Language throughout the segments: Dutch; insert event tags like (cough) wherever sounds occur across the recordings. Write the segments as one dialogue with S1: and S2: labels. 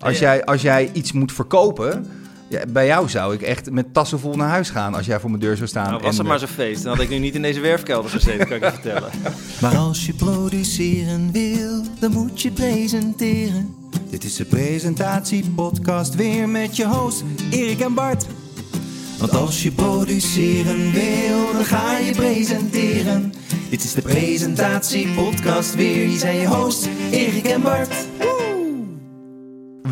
S1: Als, jij, als jij iets moet verkopen, ja, bij jou zou ik echt met tassen vol naar huis gaan als jij voor mijn deur zou staan.
S2: Nou, was het maar zo'n feest, dan had ik nu niet in deze werfkelder gezeten, kan ik je vertellen. (laughs)
S3: Maar als je produceren wil, dan moet je presenteren. Dit is de presentatiepodcast weer met je host Erik en Bart. Want als je produceren wil, dan ga je presenteren. Dit is de presentatiepodcast weer. Hier zijn je hosts Erik en Bart.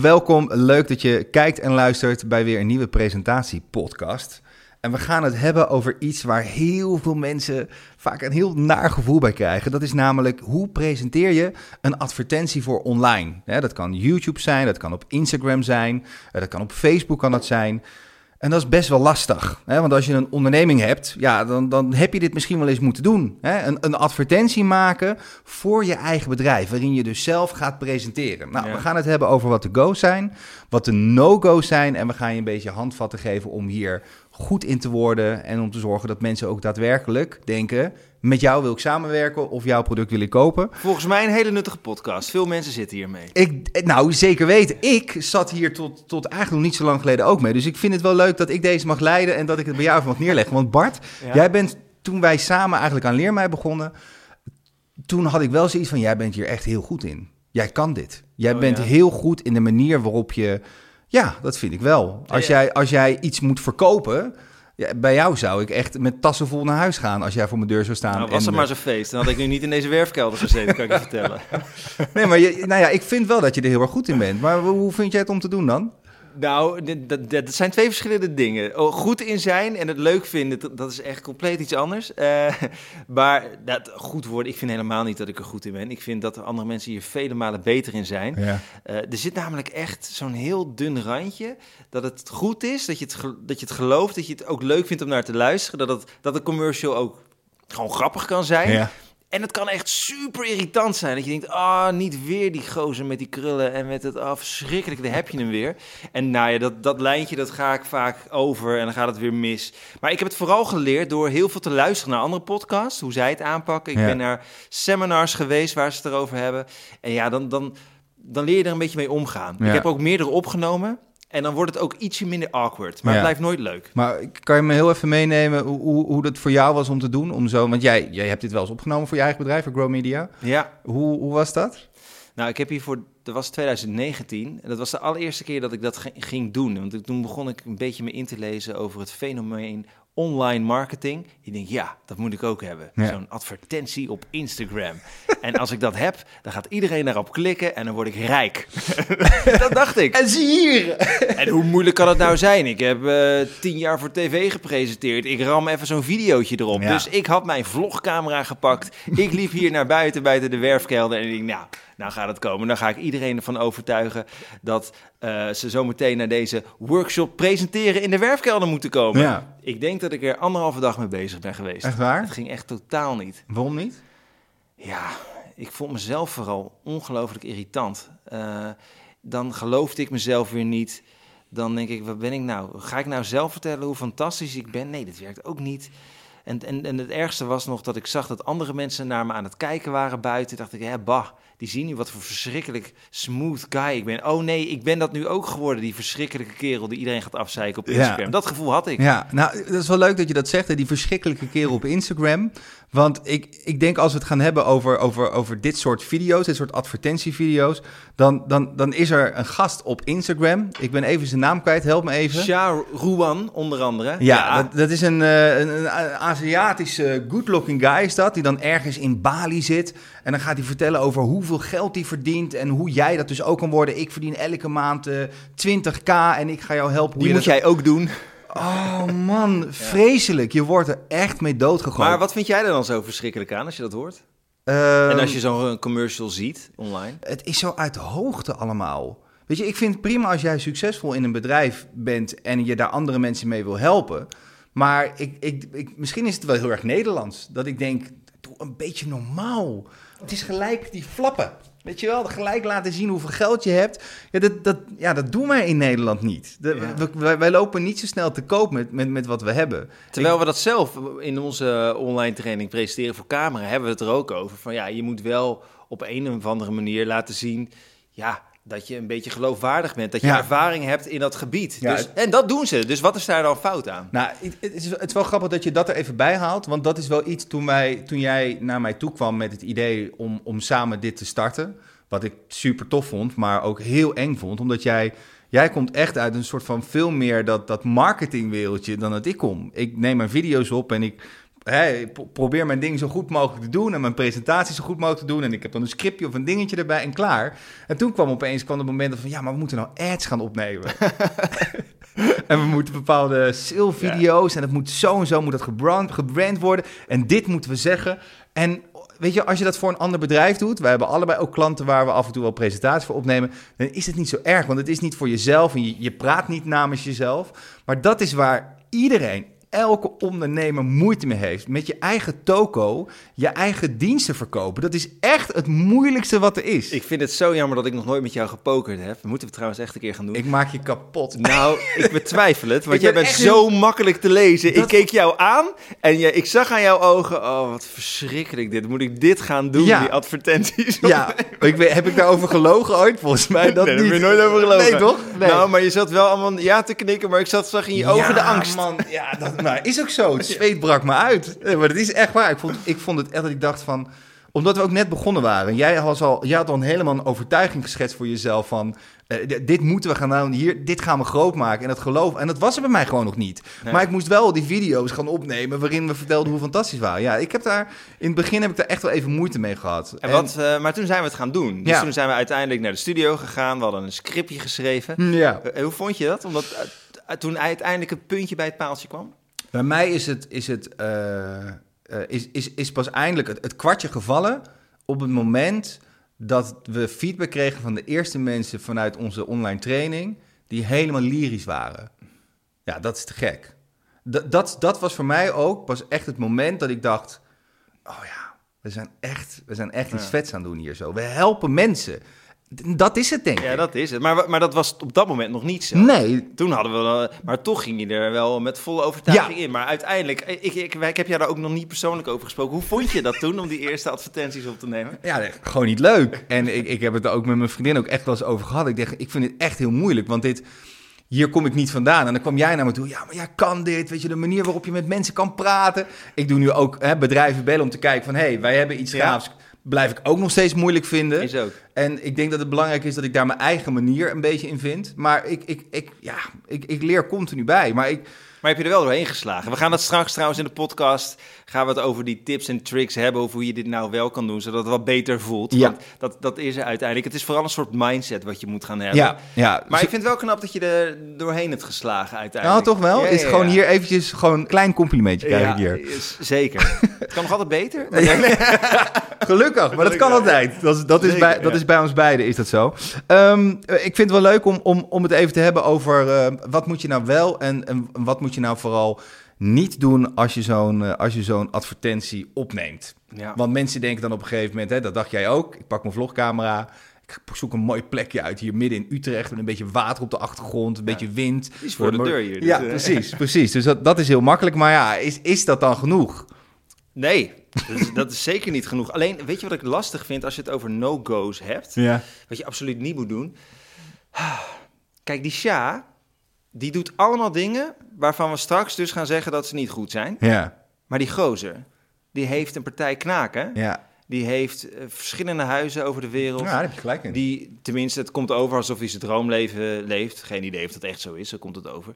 S1: Welkom, leuk dat je kijkt en luistert bij weer een nieuwe presentatiepodcast. En we gaan het hebben over iets waar heel veel mensen vaak een heel naar gevoel bij krijgen. Dat is namelijk hoe presenteer je een advertentie voor online? Dat kan YouTube zijn, dat kan op Instagram zijn, eh, dat kan op Facebook kan dat zijn. En dat is best wel lastig. Hè? Want als je een onderneming hebt, ja, dan, dan heb je dit misschien wel eens moeten doen. Hè? Een, een advertentie maken voor je eigen bedrijf, waarin je dus zelf gaat presenteren. Nou,
S2: Ja.
S1: we gaan het hebben over wat de go's zijn, wat de no-go's zijn. En we gaan je een beetje handvatten geven om hier goed in te worden. En om te zorgen dat mensen ook daadwerkelijk denken, met jou wil ik samenwerken of jouw product wil ik kopen.
S2: Volgens mij een hele nuttige podcast. Veel mensen zitten hiermee.
S1: Ik, nou, zeker weten. Ik zat hier tot, tot eigenlijk nog niet zo lang geleden ook mee. Dus ik vind het wel leuk dat ik deze mag leiden en dat ik het bij jou even mag neerleggen. Want Bart,
S2: Ja.
S1: jij bent toen wij samen eigenlijk aan Leermij begonnen, toen had ik wel zoiets van, jij bent hier echt heel goed in. Jij kan dit. Jij
S2: Oh,
S1: bent
S2: ja.
S1: heel goed in de manier waarop je... Ja, dat vind ik wel. Als,
S2: Ja, ja.
S1: Jij, als jij iets moet verkopen, ja, bij jou zou ik echt met tassen vol naar huis gaan als jij voor mijn deur zou staan.
S2: Nou, was het maar zo'n feest, dan had ik nu niet in deze werfkelder gezeten, kan ik je (laughs) vertellen.
S1: Nee, maar je, nou ja, ik vind wel dat je er heel erg goed in bent. Maar hoe vind jij het om te doen dan?
S2: Nou, dat, dat, zijn twee verschillende dingen. Oh, goed in zijn en het leuk vinden, dat, is echt compleet iets anders. Eh, (laughs) maar dat, goed worden, ik vind helemaal niet dat ik er goed in ben. Ik vind dat er andere mensen hier vele malen beter in zijn.
S1: Ja.
S2: Eh, er zit namelijk echt zo'n heel dun randje. Dat het goed is, dat je het, dat je het gelooft, dat je het ook leuk vindt om naar te luisteren. Dat, het, dat een commercial ook gewoon grappig kan zijn.
S1: Ja.
S2: En het kan echt super irritant zijn. Dat je denkt, ah, niet weer die gozer met die krullen en met het, ah, verschrikkelijk, daar heb je hem weer. En nou ja, dat, dat lijntje, dat ga ik vaak over en dan gaat het weer mis. Maar ik heb het vooral geleerd door heel veel te luisteren naar andere podcasts, hoe zij het aanpakken. Ik
S1: Ja.
S2: ben naar seminars geweest waar ze het erover hebben. En ja, dan, dan, dan leer je er een beetje mee omgaan.
S1: Ja.
S2: Ik heb ook meerdere opgenomen en dan wordt het ook ietsje minder awkward. Maar
S1: Ja.
S2: het blijft nooit leuk.
S1: Maar kan je me heel even meenemen hoe, hoe, hoe dat voor jou was om te doen? Om zo, want jij, jij hebt dit wel eens opgenomen voor je eigen bedrijf, voor Grow Media.
S2: Ja,
S1: Hoe, hoe was dat?
S2: Nou, ik heb hiervoor, dat was 2019. En dat was de allereerste keer dat ik dat ging doen. Want toen begon ik een beetje me in te lezen over het fenomeen online marketing. Ik denk, ja, dat moet ik ook hebben.
S1: Ja.
S2: Zo'n advertentie op Instagram. (laughs) en als ik dat heb, dan gaat iedereen daarop klikken en dan word ik rijk. (laughs) dat dacht ik.
S1: En zie hier!
S2: En hoe moeilijk kan het nou zijn? Ik heb eh, tien jaar voor tv gepresenteerd. Ik ram even zo'n videootje erop.
S1: Ja.
S2: Dus ik had mijn vlogcamera gepakt. Ik liep hier naar buiten, buiten de werfkelder. En ik denk, nou, nou gaat het komen. Dan ga ik iedereen ervan overtuigen dat eh, ze zometeen naar deze workshop presenteren in de werfkelder moeten komen.
S1: Ja.
S2: Ik denk dat ik er anderhalve dag mee bezig ben geweest.
S1: Echt waar?
S2: Het ging echt totaal niet.
S1: Waarom niet?
S2: Ja, ik vond mezelf vooral ongelooflijk irritant. Eh, dan geloofde ik mezelf weer niet. Dan denk ik, wat ben ik nou? Ga ik nou zelf vertellen hoe fantastisch ik ben? Nee, dat werkt ook niet. En, en, en het ergste was nog dat ik zag dat andere mensen naar me aan het kijken waren buiten. Dacht ik, hè, bah, die zien nu wat voor verschrikkelijk smooth guy ik ben. Oh nee, ik ben dat nu ook geworden, die verschrikkelijke kerel die iedereen gaat afzeiken op
S1: Ja.
S2: Instagram. Dat gevoel had ik.
S1: Ja, nou, dat is wel leuk dat je dat zegt, hè, die verschrikkelijke kerel op Instagram. Want ik, ik denk als we het gaan hebben over, over, over dit soort video's, dit soort advertentievideo's, dan, dan, dan is er een gast op Instagram. Ik ben even zijn naam kwijt, help me even.
S2: Sha Ruan, onder andere.
S1: Ja, Dat, dat is een, eh, een, een Aziatische good-looking guy is dat, die dan ergens in Bali zit. En dan gaat hij vertellen over hoeveel geld hij verdient en hoe jij dat dus ook kan worden. Ik verdien elke maand eh, 20k en ik ga jou helpen. hoe
S2: die moet
S1: dat-
S2: jij ook doen.
S1: Oh man, (laughs) vreselijk. Je wordt er echt mee doodgegooid.
S2: Maar wat vind jij er dan zo verschrikkelijk aan als je dat hoort?
S1: Ehm,
S2: en als je zo'n commercial ziet online?
S1: Het is zo uit de hoogte allemaal. Weet je, ik vind het prima als jij succesvol in een bedrijf bent en je daar andere mensen mee wil helpen. Maar ik, ik, ik, misschien is het wel heel erg Nederlands. Dat ik denk, doe een beetje normaal. Het is gelijk die flappen. Weet je wel, gelijk laten zien hoeveel geld je hebt. Ja, dat, dat, ja, dat doen wij in Nederland niet. De-
S2: Ja.
S1: we- wij, wij lopen niet zo snel te koop met, met, met wat we hebben.
S2: Terwijl we dat zelf in onze online training presenteren voor camera, hebben we het er ook over. Van ja, je moet wel op een of andere manier laten zien, ja, dat je een beetje geloofwaardig bent. Dat je
S1: Ja.
S2: ervaring hebt in dat gebied.
S1: Ja,
S2: dus, en dat doen ze. Dus wat is daar dan fout aan?
S1: Nou, het, het is, het is wel grappig dat je dat er even bij haalt. Want dat is wel iets toen, wij, toen jij naar mij toe kwam met het idee om, om samen dit te starten. Wat ik super tof vond, maar ook heel eng vond. Omdat jij, jij komt echt uit een soort van veel meer dat, dat marketingwereldje dan dat ik kom. Ik neem mijn video's op en ik pro- probeer mijn ding zo goed mogelijk te doen. En mijn presentaties zo goed mogelijk te doen. En ik heb dan een scriptje of een dingetje erbij en klaar. En toen kwam opeens kwam het moment van... Ja, maar we moeten nou ads gaan opnemen. (laughs) En we moeten bepaalde sale-video's en het moet zo en zo moet dat gebrand, gebrand worden. En dit moeten we zeggen. En weet je, als je dat voor een ander bedrijf doet, wij hebben allebei ook klanten waar we af en toe wel presentaties voor opnemen, dan is het niet zo erg, want het is niet voor jezelf en je, je praat niet namens jezelf. Maar dat is waar iedereen, elke ondernemer moeite mee heeft. Met je eigen toko, je eigen diensten verkopen. Dat is echt het moeilijkste wat er is.
S2: Ik vind het zo jammer dat ik nog nooit met jou gepokerd heb. Dat moeten we trouwens echt een keer gaan doen.
S1: Ik maak je kapot.
S2: Nou, (laughs) ik betwijfel het, want
S1: Ik
S2: jij
S1: ben
S2: bent
S1: echt
S2: zo makkelijk te lezen.
S1: Dat-
S2: Ik keek jou aan en je, ik zag aan jouw ogen, oh wat verschrikkelijk dit. Moet ik dit gaan doen,
S1: Ja.
S2: die advertenties?
S1: Ja, ik weet, heb ik daarover gelogen ooit? Volgens mij dat
S2: nee, daar
S1: niet.
S2: heb je nooit over gelogen.
S1: Nee, toch? Nee.
S2: Nou, maar je zat wel allemaal ja te knikken, maar ik zat, zag in je ogen de angst.
S1: man. Ja, dat (laughs) nou, is ook zo. Het zweet brak me uit. Nee, maar het is echt waar. Ik vond, ik vond het echt dat ik dacht van... Omdat we ook net begonnen waren. Jij had al, jij had al helemaal een overtuiging geschetst voor jezelf van... eh, dit moeten we gaan doen. Hier, dit gaan we groot maken. En dat geloof... En dat was er bij mij gewoon nog niet.
S2: Nee.
S1: Maar ik moest wel die video's gaan opnemen... waarin we vertelden hoe fantastisch we waren. Ja, ik heb daar... In het begin heb ik daar echt wel even moeite mee gehad.
S2: En wat, eh, maar toen zijn we het gaan doen. Dus
S1: Ja.
S2: toen zijn we uiteindelijk naar de studio gegaan. We hadden een scriptje geschreven.
S1: Ja.
S2: Eh, hoe vond je dat? Omdat toen uiteindelijk het puntje bij het paaltje kwam?
S1: Bij mij is het, is het eh, eh, is, is, is pas eindelijk het, het kwartje gevallen op het moment dat we feedback kregen van de eerste mensen vanuit onze online training die helemaal lyrisch waren. Ja, dat is te gek. Dat, dat, dat was voor mij ook pas echt het moment dat ik dacht: oh ja, we zijn echt, we zijn echt iets
S2: Ja.
S1: vets aan het doen hier zo. We helpen mensen. Dat is het, denk
S2: Ja,
S1: ik.
S2: dat is het. Maar, maar dat was op dat moment nog niet zo.
S1: Nee,
S2: Toen hadden we wel, maar toch ging je er wel met volle overtuiging
S1: Ja.
S2: in. Maar uiteindelijk, ik, ik, ik, ik heb jou daar ook nog niet persoonlijk over gesproken. Hoe vond je dat toen om die eerste advertenties op te nemen?
S1: Ja, gewoon niet leuk. En ik, ik heb het er ook met mijn vriendin ook echt wel eens over gehad. Ik dacht, ik vind het echt heel moeilijk, want dit, hier kom ik niet vandaan. En dan kwam jij naar me toe, ja, maar jij kan dit, weet je, de manier waarop je met mensen kan praten. Ik doe nu ook hè, bedrijven bellen om te kijken van, hé, hey, wij hebben iets
S2: Ja.
S1: gaafs. Blijf ik ook nog steeds moeilijk vinden.
S2: Is ook.
S1: En ik denk dat het belangrijk is dat ik daar mijn eigen manier een beetje in vind. Maar ik, ik, ik, ja, ik, ik leer continu bij. Maar ik,
S2: Maar heb je er wel doorheen geslagen? We gaan dat straks trouwens in de podcast, gaan we het over die tips en tricks hebben, over hoe je dit nou wel kan doen, zodat het wat beter voelt.
S1: Ja.
S2: Want dat, dat is er uiteindelijk. Het is vooral een soort mindset wat je moet gaan hebben.
S1: ja, ja.
S2: Maar ik vind het wel knap dat je er doorheen hebt geslagen
S1: nou,
S2: uiteindelijk.
S1: toch wel?
S2: Ja,
S1: is
S2: ja,
S1: gewoon
S2: ja.
S1: hier eventjes gewoon een klein complimentje krijg
S2: Ja,
S1: ik hier.
S2: is- zeker. (laughs) het kan nog altijd beter. (laughs)
S1: Gelukkig, maar dat kan altijd. Dat is, dat is, bij, dat is bij ons beiden, is dat zo. Ehm, eh, ik vind het wel leuk om, om, om het even te hebben over eh, wat moet je nou wel en, en wat moet je nou vooral niet doen als je zo'n eh, als je zo'n advertentie opneemt.
S2: Ja.
S1: Want mensen denken dan op een gegeven moment, hè, dat dacht jij ook, ik pak mijn vlogcamera, ik zoek een mooi plekje uit hier midden in Utrecht met een beetje water op de achtergrond, een
S2: Ja.
S1: beetje wind.
S2: Is voor de deur hier.
S1: Ja,
S2: dus, eh,
S1: precies, precies. Dus dat, dat is heel makkelijk. Maar ja, is, is dat dan genoeg?
S2: Nee, dat is, dat is zeker niet genoeg. Alleen, weet je wat ik lastig vind als je het over no-go's hebt?
S1: Ja.
S2: Wat je absoluut niet moet doen. Kijk, die Sja, die doet allemaal dingen waarvan we straks dus gaan zeggen dat ze niet goed zijn.
S1: Ja,
S2: Maar die gozer, die heeft een partij knaken.
S1: ja.
S2: Die heeft eh, verschillende huizen over de wereld.
S1: Ja, daar heb je gelijk in.
S2: Die, tenminste, het komt over alsof hij zijn droomleven leeft. Geen idee of dat echt zo is, zo komt het over.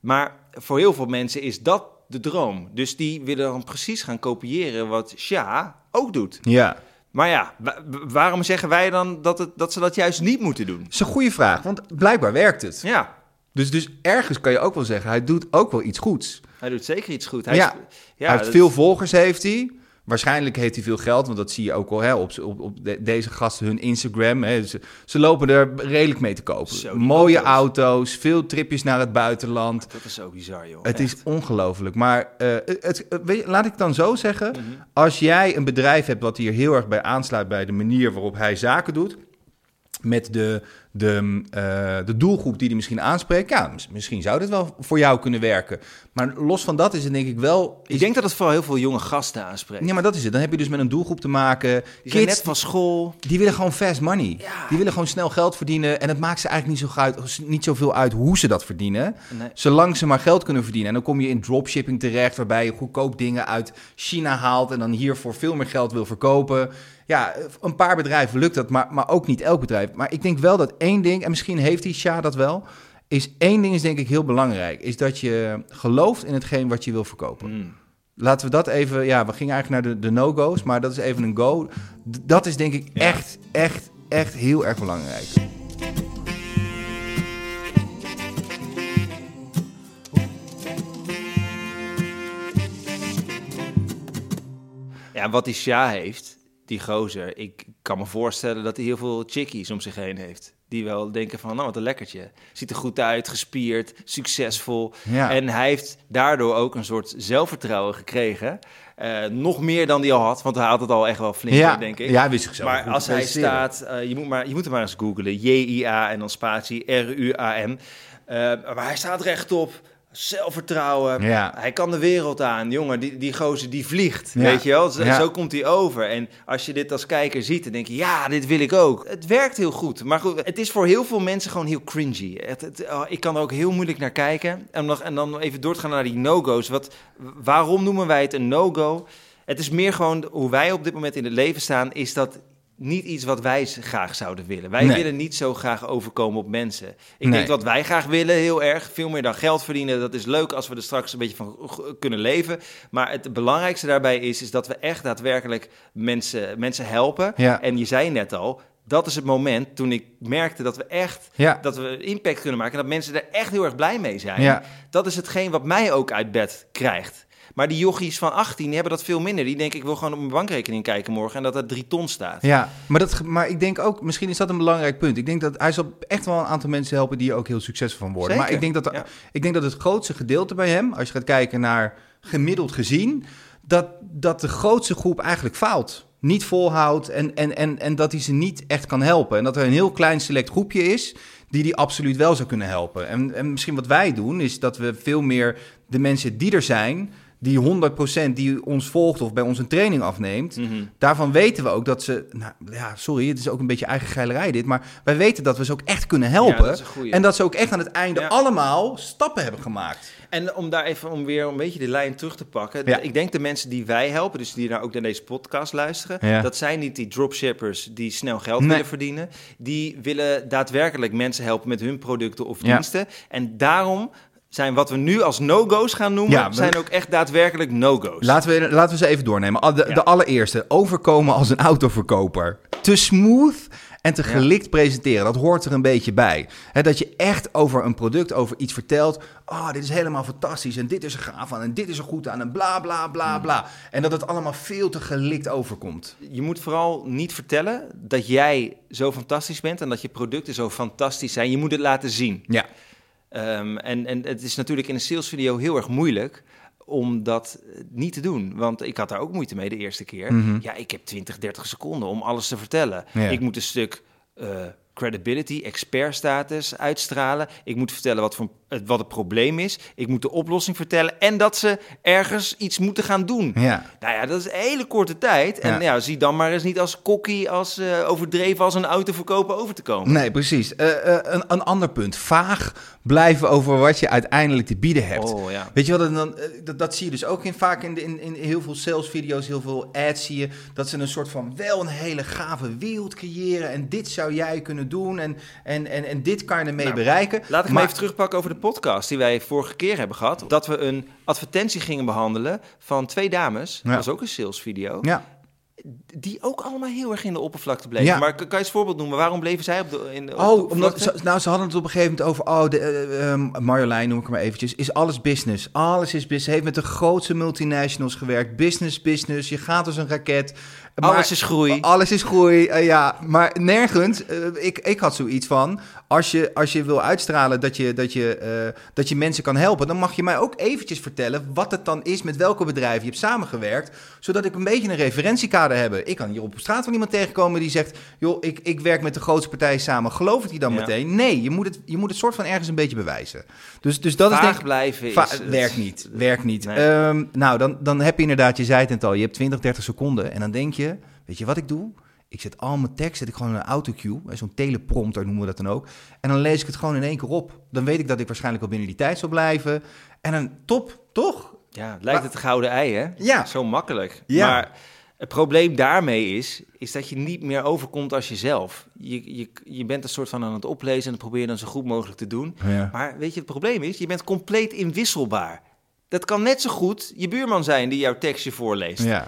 S2: Maar voor heel veel mensen is dat de droom. Dus die willen dan precies gaan kopiëren wat Sja ook doet.
S1: Ja.
S2: Maar ja, wa- wa- waarom zeggen wij dan dat, het, dat ze dat juist niet moeten doen?
S1: Dat is een goede vraag, want blijkbaar werkt het.
S2: Ja,
S1: Dus, dus ergens kan je ook wel zeggen, hij doet ook wel iets goeds.
S2: hij doet zeker iets goed. Hij
S1: Ja.
S2: is- ja,
S1: hij heeft
S2: dat-
S1: veel volgers, heeft hij. Waarschijnlijk heeft hij veel geld, want dat zie je ook al hè, op, op, op de- deze gasten, hun Instagram. Hè. Ze, ze lopen er redelijk mee te kopen.
S2: Zo,
S1: Mooie
S2: auto's.
S1: auto's. veel tripjes naar het buitenland.
S2: Dat is zo bizar, joh.
S1: Het
S2: Echt.
S1: is ongelooflijk. Maar eh, het, het- weet je, laat ik dan zo zeggen.
S2: Mhm.
S1: Als jij een bedrijf hebt wat hier heel erg bij aansluit bij de manier waarop hij zaken doet. Met de, de, eh, de doelgroep die die misschien aanspreekt, ja, mis- misschien zou dit wel voor jou kunnen werken. Maar los van dat is het denk ik wel... Is,
S2: Ik denk dat het vooral heel veel jonge gasten aanspreekt.
S1: ja, maar dat is het. Dan heb je dus met een doelgroep te maken.
S2: Die
S1: Kids,
S2: net van school.
S1: die willen gewoon fast money.
S2: Ja.
S1: Die willen gewoon snel geld verdienen. En het maakt ze eigenlijk niet, zo uit, niet zoveel uit hoe ze dat verdienen.
S2: Nee.
S1: Zolang ze maar geld kunnen verdienen. En dan kom je in dropshipping terecht, waarbij je goedkoop dingen uit China haalt en dan hier voor veel meer geld wil verkopen. Ja, een paar bedrijven lukt dat, maar, maar ook niet elk bedrijf. Maar ik denk wel dat één ding, en misschien heeft die Sja dat wel, is één ding is denk ik heel belangrijk. Is dat je gelooft in hetgeen wat je wil verkopen.
S2: Mm.
S1: Laten we dat even, ja, we gingen eigenlijk naar de, de no-go's, maar dat is even een go. Dat is denk ik
S2: Ja.
S1: echt, echt, echt heel erg belangrijk.
S2: Ja, wat die Sja heeft, die gozer, ik kan me voorstellen dat hij heel veel chickies om zich heen heeft. Die wel denken van, nou wat een lekkertje. Ziet er goed uit, gespierd, succesvol.
S1: Ja.
S2: En hij heeft daardoor ook een soort zelfvertrouwen gekregen. Eh, nog meer dan hij al had, want hij had het al echt wel flink,
S1: ja,
S2: denk ik.
S1: ja, wist zichzelf
S2: maar
S1: goed
S2: als hij staat, eh, je, moet maar, je moet hem maar eens googlen. J-I-A en dan spatie R-U-A-M. Eh, maar hij staat rechtop, zelfvertrouwen.
S1: Ja.
S2: Hij kan de wereld aan. Jongen, die, die gozer die vliegt,
S1: Ja.
S2: weet je wel. Zo,
S1: Ja.
S2: zo komt hij over. En als je dit als kijker ziet, dan denk je, ja, dit wil ik ook. Het werkt heel goed. Maar goed, het is voor heel veel mensen gewoon heel cringy. Het, het- oh, ik kan er ook heel moeilijk naar kijken. En, nog, en dan even door te gaan naar die no-go's. Wat, waarom noemen wij het een no-go? Het is meer gewoon hoe wij op dit moment in het leven staan, is dat niet iets wat wij graag zouden willen. Wij
S1: Nee.
S2: willen niet zo graag overkomen op mensen. Ik
S1: Nee.
S2: denk wat wij graag willen, heel erg, veel meer dan geld verdienen. Dat is leuk als we er straks een beetje van kunnen leven. Maar het belangrijkste daarbij is, is dat we echt daadwerkelijk mensen, mensen helpen.
S1: Ja.
S2: En je zei net al, dat is het moment toen ik merkte dat we echt
S1: Ja.
S2: dat we impact kunnen maken. En dat mensen er echt heel erg blij mee zijn.
S1: Ja.
S2: Dat is hetgeen wat mij ook uit bed krijgt. Maar die jochies van 18 die hebben dat veel minder. Die denken, ik wil gewoon op mijn bankrekening kijken morgen en dat er drie ton staat.
S1: Ja, maar, dat, maar ik denk ook, misschien is dat een belangrijk punt. Ik denk dat hij zal echt wel een aantal mensen helpen die er ook heel succesvol van worden.
S2: Zeker,
S1: Maar ik denk, dat, de-
S2: ja.
S1: ik denk dat het grootste gedeelte bij hem, als je gaat kijken naar gemiddeld gezien, dat, dat de grootste groep eigenlijk faalt. Niet volhoudt en, en, en, en dat hij ze niet echt kan helpen. En dat er een heel klein select groepje is die die absoluut wel zou kunnen helpen. En, en misschien wat wij doen, is dat we veel meer de mensen die er zijn, die 100% die ons volgt of bij ons een training afneemt,
S2: Mhm.
S1: Daarvan weten we ook dat ze, nou ja, sorry, het is ook een beetje eigen geilerij dit, maar wij weten dat we ze ook echt kunnen helpen.
S2: Ja, dat
S1: en dat ze ook echt aan het einde
S2: Ja.
S1: allemaal stappen hebben gemaakt.
S2: En om daar even om weer een beetje de lijn terug te pakken.
S1: Ja.
S2: Ik denk de mensen die wij helpen, dus die nou ook naar deze podcast luisteren, dat zijn niet die dropshippers die snel geld
S1: Nee.
S2: willen verdienen. Die willen daadwerkelijk mensen helpen met hun producten of diensten. En daarom zijn wat we nu als no-go's gaan noemen,
S1: Ja,
S2: zijn ook echt daadwerkelijk no-go's.
S1: Laten we, laten we ze even doornemen. De,
S2: Ja.
S1: de allereerste, overkomen als een autoverkoper. Te smooth en te
S2: Ja.
S1: gelikt presenteren, dat hoort er een beetje bij. Dat je echt over een product, over iets vertelt. Oh, dit is helemaal fantastisch en dit is er gaaf aan en dit is er goed aan en bla bla bla
S2: Hmm.
S1: bla. En dat het allemaal veel te gelikt overkomt.
S2: Je moet vooral niet vertellen dat jij zo fantastisch bent en dat je producten zo fantastisch zijn. Je moet het laten zien.
S1: Ja,
S2: Ehm, en, en het is natuurlijk in een salesvideo heel erg moeilijk om dat eh, niet te doen. Want ik had daar ook moeite mee de eerste keer.
S1: Mhm.
S2: Ja, ik heb 20, 30 seconden om alles te vertellen.
S1: Ja.
S2: Ik moet een stuk eh, credibility, expertstatus uitstralen. Ik moet vertellen wat, voor, het- wat het probleem is. Ik moet de oplossing vertellen. En dat ze ergens iets moeten gaan doen.
S1: ja.
S2: Nou ja, dat is een hele korte tijd. En
S1: Ja.
S2: ja, zie dan maar eens niet als kokkie, als eh, overdreven als een autoverkoper over te komen.
S1: Nee, precies. Eh, eh, een, een ander punt. Vaag blijven over wat je uiteindelijk te bieden hebt.
S2: Oh ja.
S1: Weet je wat, dan, dat, dat zie je dus ook in, vaak in, de- in, in heel veel salesvideo's, heel veel ads zie je, dat ze een soort van wel een hele gave wereld creëren en dit zou jij kunnen doen en, en, en, en dit kan je ermee
S2: Nou,
S1: bereiken.
S2: Laat ik
S1: Maar-
S2: me even terugpakken over de podcast die wij vorige keer hebben gehad. Dat we een advertentie gingen behandelen van twee dames.
S1: Ja.
S2: Dat was ook een salesvideo.
S1: Ja,
S2: Die ook allemaal heel erg in de oppervlakte bleven.
S1: Ja.
S2: Maar kan je eens voorbeeld noemen? Waarom bleven zij op de, in de,
S1: Oh, omdat ze, nou, ze hadden het op een gegeven moment over. Oh, de, eh, ehm, Marjolein noem ik maar eventjes. Is alles business? Alles is business. Heeft met de grootste multinationals gewerkt. Business, business. Je gaat als een raket.
S2: Alles is groei.
S1: Alles is groei, eh, ja. Maar nergens, eh, ik, ik had zoiets van... Als je, als je wil uitstralen dat je, dat, je, eh, dat je mensen kan helpen... dan mag je mij ook eventjes vertellen wat het dan is... met welke bedrijven je hebt samengewerkt... zodat ik een beetje een referentiekader heb. Ik kan hier op straat van iemand tegenkomen die zegt... joh, ik, ik werk met de grootste partijen samen. Geloof ik die dan
S2: Ja.
S1: meteen? Nee, je moet, het, je moet het soort van ergens een beetje bewijzen. Dus, dus dat is denk ik...
S2: blijven
S1: Va-
S2: is het-
S1: werkt niet, werkt niet.
S2: Nee.
S1: Ehm, nou, dan, dan heb je inderdaad, je zei het net al, je hebt 20, 30 seconden. En dan denk je, weet je wat ik doe? Ik zet al mijn tekst, zet ik gewoon in een autocue, zo'n teleprompter noemen we dat dan ook. En dan lees ik het gewoon in één keer op. Dan weet ik dat ik waarschijnlijk wel binnen die tijd zal blijven. En dan top, toch?
S2: Ja, het lijkt het gouden ei, hè?
S1: Ja.
S2: Zo makkelijk.
S1: Ja.
S2: Maar het probleem daarmee is, is dat je niet meer overkomt als jezelf. Je, je, je bent een soort van aan het oplezen en dat probeer je dan zo goed mogelijk te doen.
S1: Ja.
S2: Maar weet je, het probleem is, je bent compleet inwisselbaar. Dat kan net zo goed je buurman zijn die jouw tekstje voorleest.
S1: Ja.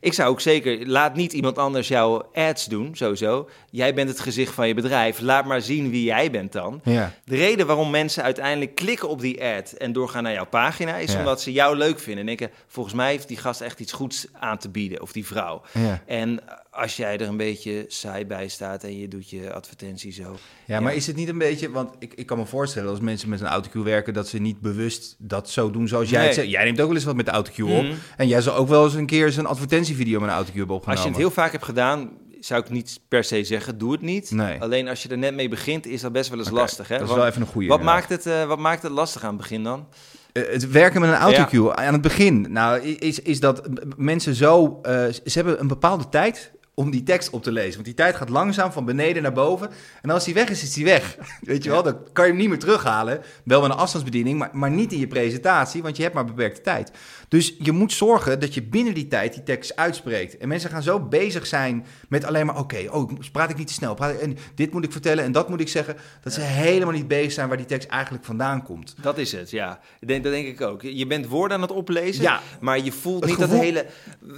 S2: Ik zou ook zeker, laat niet iemand anders jouw ads doen, sowieso. Jij bent het gezicht van je bedrijf. Laat maar zien wie jij bent dan.
S1: Ja.
S2: De reden waarom mensen uiteindelijk klikken op die ad en doorgaan naar jouw pagina, is
S1: Ja.
S2: omdat ze jou leuk vinden. En denken, volgens mij heeft die gast echt iets goeds aan te bieden, of die vrouw.
S1: Ja.
S2: En als jij er een beetje saai bij staat en je doet je advertentie zo.
S1: Ja, maar is het niet een beetje, want ik, ik kan me voorstellen als mensen met een autocue werken, dat ze niet bewust dat zo doen zoals jij
S2: Nee.
S1: het zegt. Jij neemt ook wel eens wat met de autocue op.
S2: Mhm.
S1: En jij zou ook wel eens een keer eens een advertentievideo met een autocue hebben opgenomen.
S2: Als je het heel vaak hebt gedaan, zou ik niet per se zeggen, doe het niet.
S1: Nee.
S2: Alleen als je er net mee begint, is dat best wel eens lastig. Hè?
S1: Dat is wel even een goede.
S2: wat, maakt het, eh, wat maakt het lastig aan het begin dan?
S1: Eh, het werken met een autocue aan het begin, nou, is, is dat mensen zo... eh, ze hebben een bepaalde tijd om die tekst op te lezen. Want die tijd gaat langzaam van beneden naar boven. En als die weg is, is die weg. (laughs) Weet je wel, dan kan je hem niet meer terughalen. Wel met een afstandsbediening, maar, maar niet in je presentatie, want je hebt maar beperkte tijd. Dus je moet zorgen dat je binnen die tijd die tekst uitspreekt. En mensen gaan zo bezig zijn met alleen maar... oké, oh, praat ik niet te snel? Praat ik, en dit moet ik vertellen en dat moet ik zeggen. Dat ze helemaal niet bezig zijn waar die tekst eigenlijk vandaan komt.
S2: Dat is het, ja. Ik denk, dat denk ik ook. Je bent woorden aan het oplezen,
S1: Ja.
S2: maar je voelt niet
S1: gevoel-
S2: dat hele...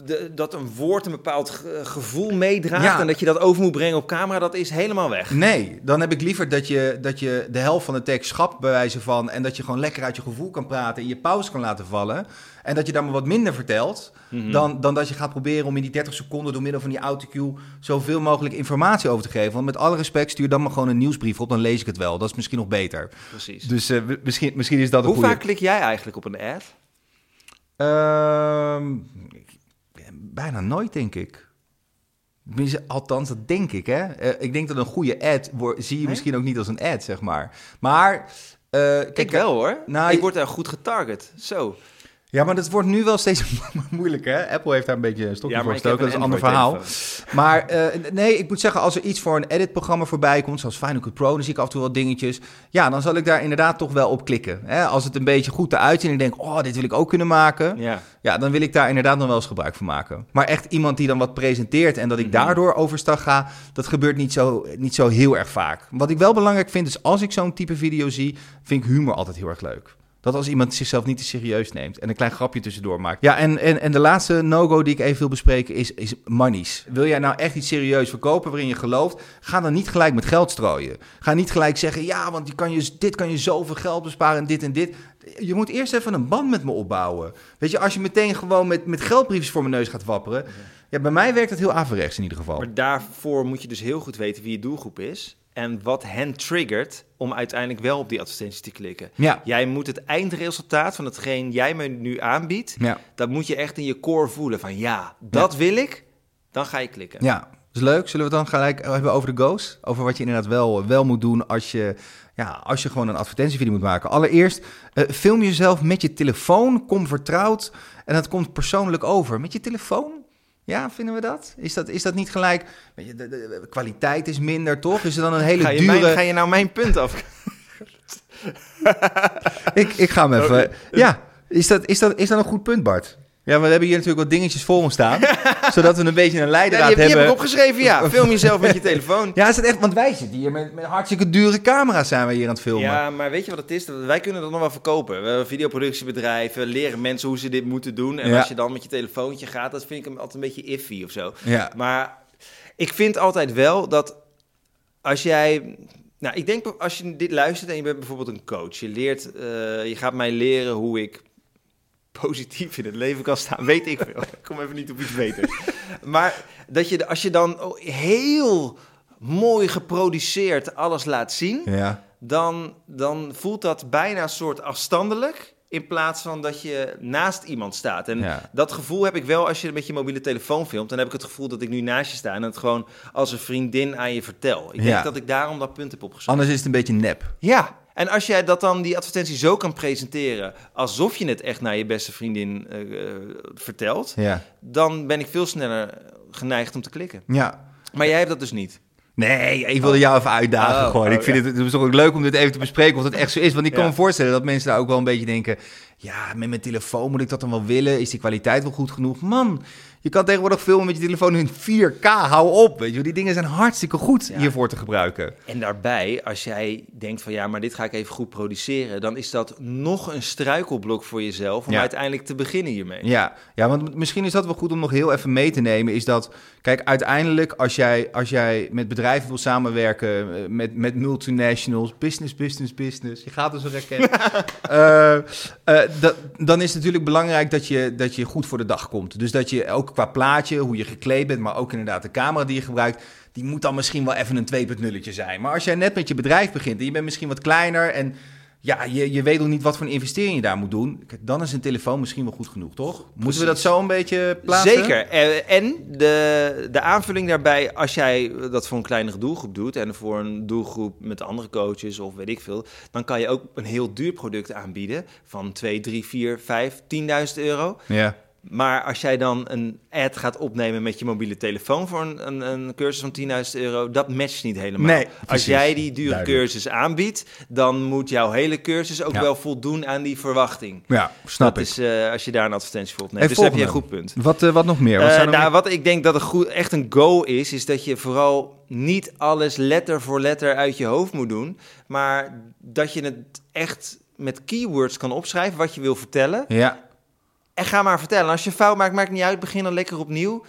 S2: De, dat een woord een bepaald ge- gevoel meedraagt
S1: Ja.
S2: en dat je dat over moet brengen op camera, dat is helemaal weg.
S1: Nee, dan heb ik liever dat je, dat je de helft van de tekst schapt bij wijze van... en dat je gewoon lekker uit je gevoel kan praten en je pauze kan laten vallen... en dat je dan maar wat minder vertelt...
S2: Mhm.
S1: dan, dan dat je gaat proberen om in die 30 seconden... door middel van die autocue zoveel mogelijk informatie over te geven. Want met alle respect, stuur dan maar gewoon een nieuwsbrief op... dan lees ik het wel. Dat is misschien nog beter.
S2: Precies.
S1: Dus eh, misschien, misschien is dat een
S2: Hoe
S1: goede...
S2: vaak klik jij eigenlijk op een ad?
S1: Ehm, bijna nooit, denk ik. Althans, dat denk ik, hè. Eh, ik denk dat een goede ad zie je
S2: Nee?
S1: misschien ook niet als een ad, zeg maar. Maar, eh, kijk,
S2: ik wel hoor.
S1: nou,
S2: ik word daar goed getarget. Zo.
S1: Ja, maar dat wordt nu wel steeds (laughs) moeilijker, hè. Apple heeft daar een beetje een stokje
S2: Ja,
S1: voor gestoken, dat is een ander verhaal. Maar eh, nee, ik moet zeggen, als er iets voor een editprogramma voorbij komt, zoals Final Cut Pro, dan zie ik af en toe wel dingetjes. Ja, dan zal ik daar inderdaad toch wel op klikken. Hè? Als het een beetje goed eruit ziet en ik denk, oh, dit wil ik ook kunnen maken.
S2: Ja.
S1: Ja, dan wil ik daar inderdaad nog wel eens gebruik van maken. Maar echt iemand die dan wat presenteert en dat ik
S2: Mhm.
S1: daardoor overstag ga, dat gebeurt niet zo, niet zo heel erg vaak. Wat ik wel belangrijk vind, is als ik zo'n type video zie, vind ik humor altijd heel erg leuk. Dat als iemand zichzelf niet te serieus neemt en een klein grapje tussendoor maakt. Ja, en, en, en de laatste no-go die ik even wil bespreken is, is monies. Wil jij nou echt iets serieus verkopen waarin je gelooft? Ga dan niet gelijk met geld strooien. Ga niet gelijk zeggen, ja, want je kan je, dit kan je zoveel geld besparen en dit en dit. Je moet eerst even een band met me opbouwen. Weet je, als je meteen gewoon met, met geldbriefjes voor mijn neus gaat wapperen. Ja, bij mij werkt het heel averechts in ieder geval.
S2: Maar daarvoor moet je dus heel goed weten wie je doelgroep is. En wat hen triggert om uiteindelijk wel op die advertentie te klikken.
S1: Ja,
S2: Jij moet het eindresultaat van hetgeen jij me nu aanbiedt,
S1: ja,
S2: dat moet je echt in je core voelen. Van ja, dat wil ik, dan ga je klikken.
S1: ja. Is leuk. Zullen we het dan gelijk hebben over de go's? Over wat je inderdaad wel, wel moet doen als je, ja, als je gewoon een advertentievideo moet maken. Allereerst, eh, film jezelf met je telefoon. Kom vertrouwd. En dat komt persoonlijk over. Met je telefoon? Ja, vinden we dat? Is dat, is dat niet gelijk... Weet je, de, de- de kwaliteit is minder, toch? Is er dan een hele
S2: Ga je,
S1: dure...
S2: mijn, ga je nou mijn punt af? (laughs)
S1: Ik, ik ga hem even... Ja, is dat, is, dat, is dat een goed punt, Bart? Ja, we hebben hier natuurlijk wat dingetjes voor ons staan. (laughs) zodat we een beetje een
S2: Ja,
S1: leidraad
S2: die, heb, die heb
S1: hebben.
S2: ik opgeschreven, ja. (laughs) Film jezelf met je telefoon.
S1: Ja, is het echt? Want wij zitten hier met, met hartstikke dure camera's zijn we hier aan het filmen.
S2: Ja, maar weet je wat het is? Wij kunnen dat nog wel verkopen. We hebben videoproductiebedrijven, leren mensen hoe ze dit moeten doen. En
S1: Ja.
S2: als je dan met je telefoontje gaat, dat vind ik hem altijd een beetje iffy of zo.
S1: Ja.
S2: Maar ik vind altijd wel dat als jij... Nou, ik denk als je dit luistert en je bent bijvoorbeeld een coach. Je leert, eh, je gaat mij leren hoe ik positief in het leven kan staan. Weet ik veel. (laughs) Ik kom even niet op iets beters. maar dat je, als je dan heel mooi geproduceerd alles laat zien,
S1: Ja.
S2: dan, dan voelt dat bijna een soort afstandelijk. In plaats van dat je naast iemand staat. En
S1: Ja.
S2: dat gevoel heb ik wel als je met je mobiele telefoon filmt. Dan heb ik het gevoel dat ik nu naast je sta en het gewoon als een vriendin aan je vertel. Ik
S1: Ja.
S2: denk dat ik daarom dat punt heb opgezocht.
S1: Anders is het een beetje nep.
S2: Ja, en als jij dat dan, die advertentie zo kan presenteren, alsof je het echt naar je beste vriendin eh, eh, vertelt,
S1: Ja.
S2: dan ben ik veel sneller geneigd om te klikken.
S1: Ja.
S2: Maar jij hebt dat dus niet.
S1: Nee, ik wilde jou even uitdagen
S2: Oh,
S1: gewoon.
S2: oh,
S1: ik vind het, het is toch ook leuk om dit even te bespreken of dat echt zo is. Want ik kan
S2: Ja.
S1: me voorstellen dat mensen daar ook wel een beetje denken... Ja, met mijn telefoon moet ik dat dan wel willen? Is die kwaliteit wel goed genoeg? Man, je kan tegenwoordig filmen met je telefoon in 4K. Hou op, weet je. Die dingen zijn hartstikke goed
S2: Ja.
S1: hiervoor te gebruiken.
S2: En daarbij, als jij denkt van ja, maar dit ga ik even goed produceren, dan is dat nog een struikelblok voor jezelf om
S1: Ja.
S2: uiteindelijk te beginnen hiermee.
S1: Ja, ja, want misschien is dat wel goed om nog heel even mee te nemen. Is dat, kijk, uiteindelijk als jij, als jij met bedrijven wil samenwerken, eh, met, met multinationals, business, business, business, je gaat dus een raket. (laughs) Eh, eh, dan is het natuurlijk belangrijk dat je, dat je goed voor de dag komt. Dus dat je ook qua plaatje, hoe je gekleed bent, maar ook inderdaad de camera die je gebruikt, die moet dan misschien wel even een 2.0'tje zijn. Maar als jij net met je bedrijf begint en je bent misschien wat kleiner en ja, je, je weet nog niet wat voor een investering je daar moet doen. Kijk, dan is een telefoon misschien wel goed genoeg, toch? Moeten we dat zo een beetje plaatsen?
S2: Zeker. En de, de aanvulling daarbij, als jij dat voor een kleinere doelgroep doet en voor een doelgroep met andere coaches of weet ik veel, dan kan je ook een heel duur product aanbieden van 2, 3, 4, 5, 10.000 euro.
S1: Ja.
S2: Maar als jij dan een ad gaat opnemen met je mobiele telefoon voor een, een, een cursus van 10.000 euro, dat matcht niet helemaal.
S1: Nee,
S2: als jij die dure
S1: Duidelijk.
S2: cursus aanbiedt, dan moet jouw hele cursus ook
S1: Ja.
S2: wel voldoen aan die verwachting.
S1: Ja, snap
S2: dat
S1: ik.
S2: is eh, als je daar een advertentie voor opneemt.
S1: En
S2: Dus heb je een goed punt.
S1: Wat, eh, wat nog meer? Wat zijn er
S2: nou,
S1: meer?
S2: wat ik denk dat een goed, echt een go is, is dat je vooral niet alles letter voor letter uit je hoofd moet doen, maar dat je het echt met keywords kan opschrijven wat je wil vertellen.
S1: Ja,
S2: En ga maar vertellen. Als je fout maakt, maakt niet uit. Begin dan lekker opnieuw.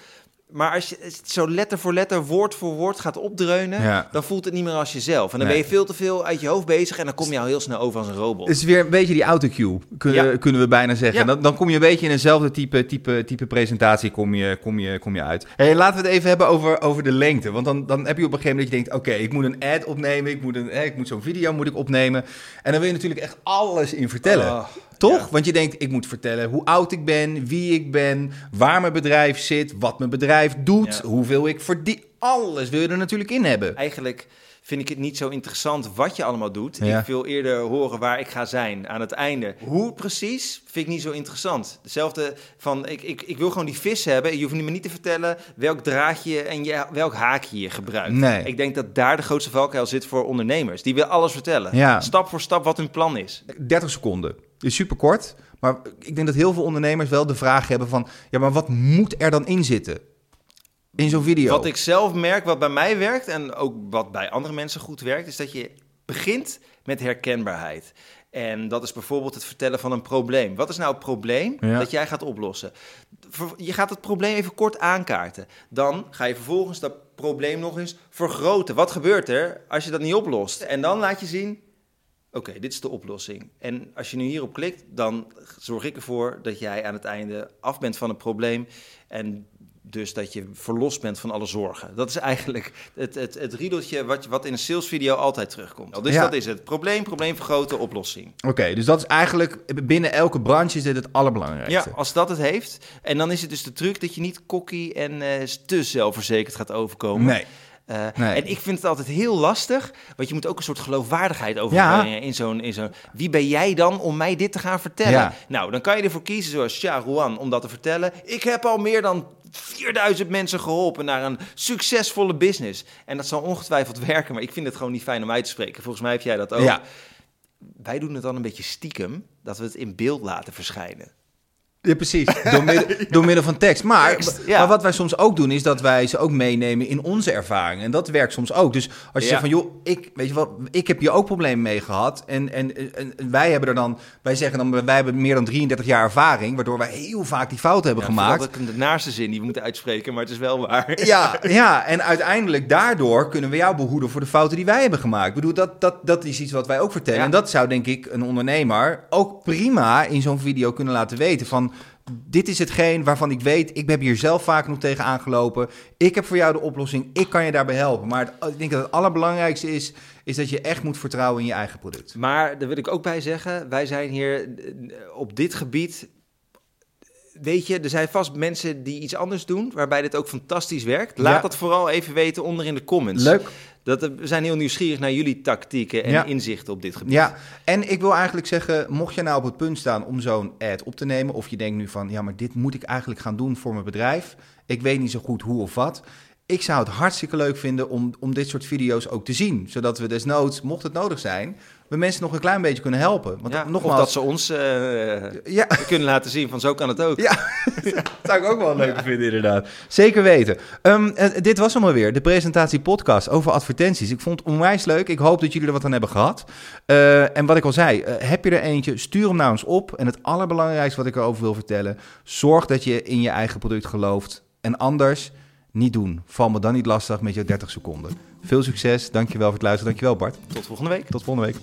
S2: Maar als je het zo letter voor letter, woord voor woord gaat opdreunen,
S1: Ja.
S2: dan voelt het niet meer als jezelf. En dan
S1: Nee.
S2: ben je veel te veel uit je hoofd bezig en dan kom je al heel snel over als een robot.
S1: het is weer een beetje die autocue, kunnen,
S2: Ja.
S1: kunnen we bijna zeggen.
S2: Ja.
S1: Dan, dan kom je een beetje in eenzelfde type, type, type presentatie kom je, kom je, kom je uit. Hey, laten we het even hebben over, over de lengte. Want dan, dan heb je op een gegeven moment dat je denkt... oké, ik moet een ad opnemen, ik moet, een, eh, ik moet zo'n video moet ik opnemen. En dan wil je natuurlijk echt alles in vertellen.
S2: Oh,
S1: Toch?
S2: ja.
S1: Want je denkt, ik moet vertellen hoe oud ik ben, wie ik ben, waar mijn bedrijf zit, wat mijn bedrijf doet,
S2: Ja.
S1: hoeveel ik verdien. Alles wil je er natuurlijk in hebben.
S2: Eigenlijk vind ik het niet zo interessant wat je allemaal doet.
S1: Ja.
S2: Ik wil eerder horen waar ik ga zijn aan het einde. Hoe precies vind ik niet zo interessant. Hetzelfde van, ik, ik, ik wil gewoon die vis hebben. Je hoeft me niet te vertellen welk draadje en je, welk haakje je gebruikt.
S1: Nee.
S2: Ik denk dat daar de grootste valkuil zit voor ondernemers. Die willen alles vertellen.
S1: Ja.
S2: Stap voor stap wat hun plan is.
S1: 30 seconden. Is super kort. Maar ik denk dat heel veel ondernemers wel de vraag hebben van... ja, maar wat moet er dan in zitten? In zo'n video.
S2: Wat ik zelf merk, wat bij mij werkt en ook wat bij andere mensen goed werkt, is dat je begint met herkenbaarheid. En dat is bijvoorbeeld het vertellen van een probleem. Wat is nou het probleem
S1: Ja.
S2: dat jij gaat oplossen? Je gaat het probleem even kort aankaarten. Dan ga je vervolgens dat probleem nog eens vergroten. Wat gebeurt er als je dat niet oplost? En dan laat je zien, oké, dit is de oplossing. En als je nu hierop klikt, dan zorg ik ervoor dat jij aan het einde af bent van het probleem. En dus dat je verlost bent van alle zorgen. Dat is eigenlijk het, het, het riedeltje wat, wat in een salesvideo altijd terugkomt. Dus
S1: Ja.
S2: dat is het. Probleem, probleem vergroten, oplossing.
S1: Oké, dus dat is eigenlijk... binnen elke branche is dit het allerbelangrijkste.
S2: Ja, als dat het heeft. En dan is het dus de truc dat je niet cocky en eh, te zelfverzekerd gaat overkomen.
S1: Nee.
S2: Eh,
S1: Nee.
S2: En ik vind het altijd heel lastig, want je moet ook een soort geloofwaardigheid overbrengen in zo'n... In zo'n wie ben jij dan om mij dit te gaan vertellen?
S1: Ja.
S2: Nou, dan kan je ervoor kiezen zoals Sha Ruan om dat te vertellen. Ik heb al meer dan 4000 mensen geholpen naar een succesvolle business. En dat zal ongetwijfeld (laughs) werken, maar ik vind het gewoon niet fijn om uit te spreken. Volgens mij heb jij dat ook.
S1: Ja.
S2: Wij doen het dan een beetje stiekem, dat we het in beeld laten verschijnen.
S1: Ja, precies. Door middel, (laughs) door middel van tekst. Maar,
S2: Tekst, ja.
S1: maar wat wij soms ook doen, is dat wij ze ook meenemen in onze ervaring. En dat werkt soms ook. Dus als je
S2: Ja.
S1: zegt van, joh, ik, weet je wat, ik heb hier ook problemen mee gehad. En, en, wij hebben er dan, wij zeggen dan, wij hebben meer dan 33 jaar ervaring, waardoor wij heel vaak die fout hebben gemaakt.
S2: vooral De naaste zin die we moeten uitspreken, maar het is wel waar. (laughs)
S1: Ja, (laughs) ja, en uiteindelijk daardoor kunnen we jou behoeden voor de fouten die wij hebben gemaakt. Ik bedoel, dat, dat, dat is iets wat wij ook vertellen. En dat zou denk ik een ondernemer ook prima in zo'n video kunnen laten weten. Van... Dit is hetgeen waarvan ik weet, ik heb hier zelf vaak nog tegen aangelopen. Ik heb voor jou de oplossing, ik kan je daarbij helpen. Maar het- ik denk dat het allerbelangrijkste is, is dat je echt moet vertrouwen in je eigen product.
S2: Maar daar wil ik ook bij zeggen, wij zijn hier eh, op dit gebied. Weet je, er zijn vast mensen die iets anders doen, waarbij dit ook fantastisch werkt. Laat
S1: Ja.
S2: dat vooral even weten onder in de comments.
S1: Leuk.
S2: Dat, eh, we zijn heel nieuwsgierig naar jullie tactieken en
S1: Ja.
S2: inzichten op dit gebied.
S1: Ja, en ik wil eigenlijk zeggen, mocht je nou op het punt staan om zo'n ad op te nemen, of je denkt nu van, ja, maar dit moet ik eigenlijk gaan doen voor mijn bedrijf, ik weet niet zo goed hoe of wat. Ik zou het hartstikke leuk vinden om, om dit soort video's ook te zien, zodat we desnoods, mocht het nodig zijn, we mensen nog een klein beetje kunnen helpen. Want
S2: Ja,
S1: nogmaals,
S2: Of dat ze ons eh,
S1: ja, (laughs)
S2: kunnen laten zien van zo kan het ook.
S1: Ja, (laughs) dat (laughs) zou ik ook wel leuk vinden, inderdaad. Zeker weten. Ehm, eh, dit was hem alweer, de presentatie podcast over advertenties. Ik vond het onwijs leuk. Ik hoop dat jullie er wat aan hebben gehad. Eh, en wat ik al zei, heb je er eentje, stuur hem naar ons op. En het allerbelangrijkste wat ik erover wil vertellen, zorg dat je in je eigen product gelooft. En anders, niet doen. Val me dan niet lastig met jouw 30 seconden. Veel succes, dankjewel voor het luisteren. Dankjewel Bart.
S2: Tot volgende week.
S1: Tot volgende week.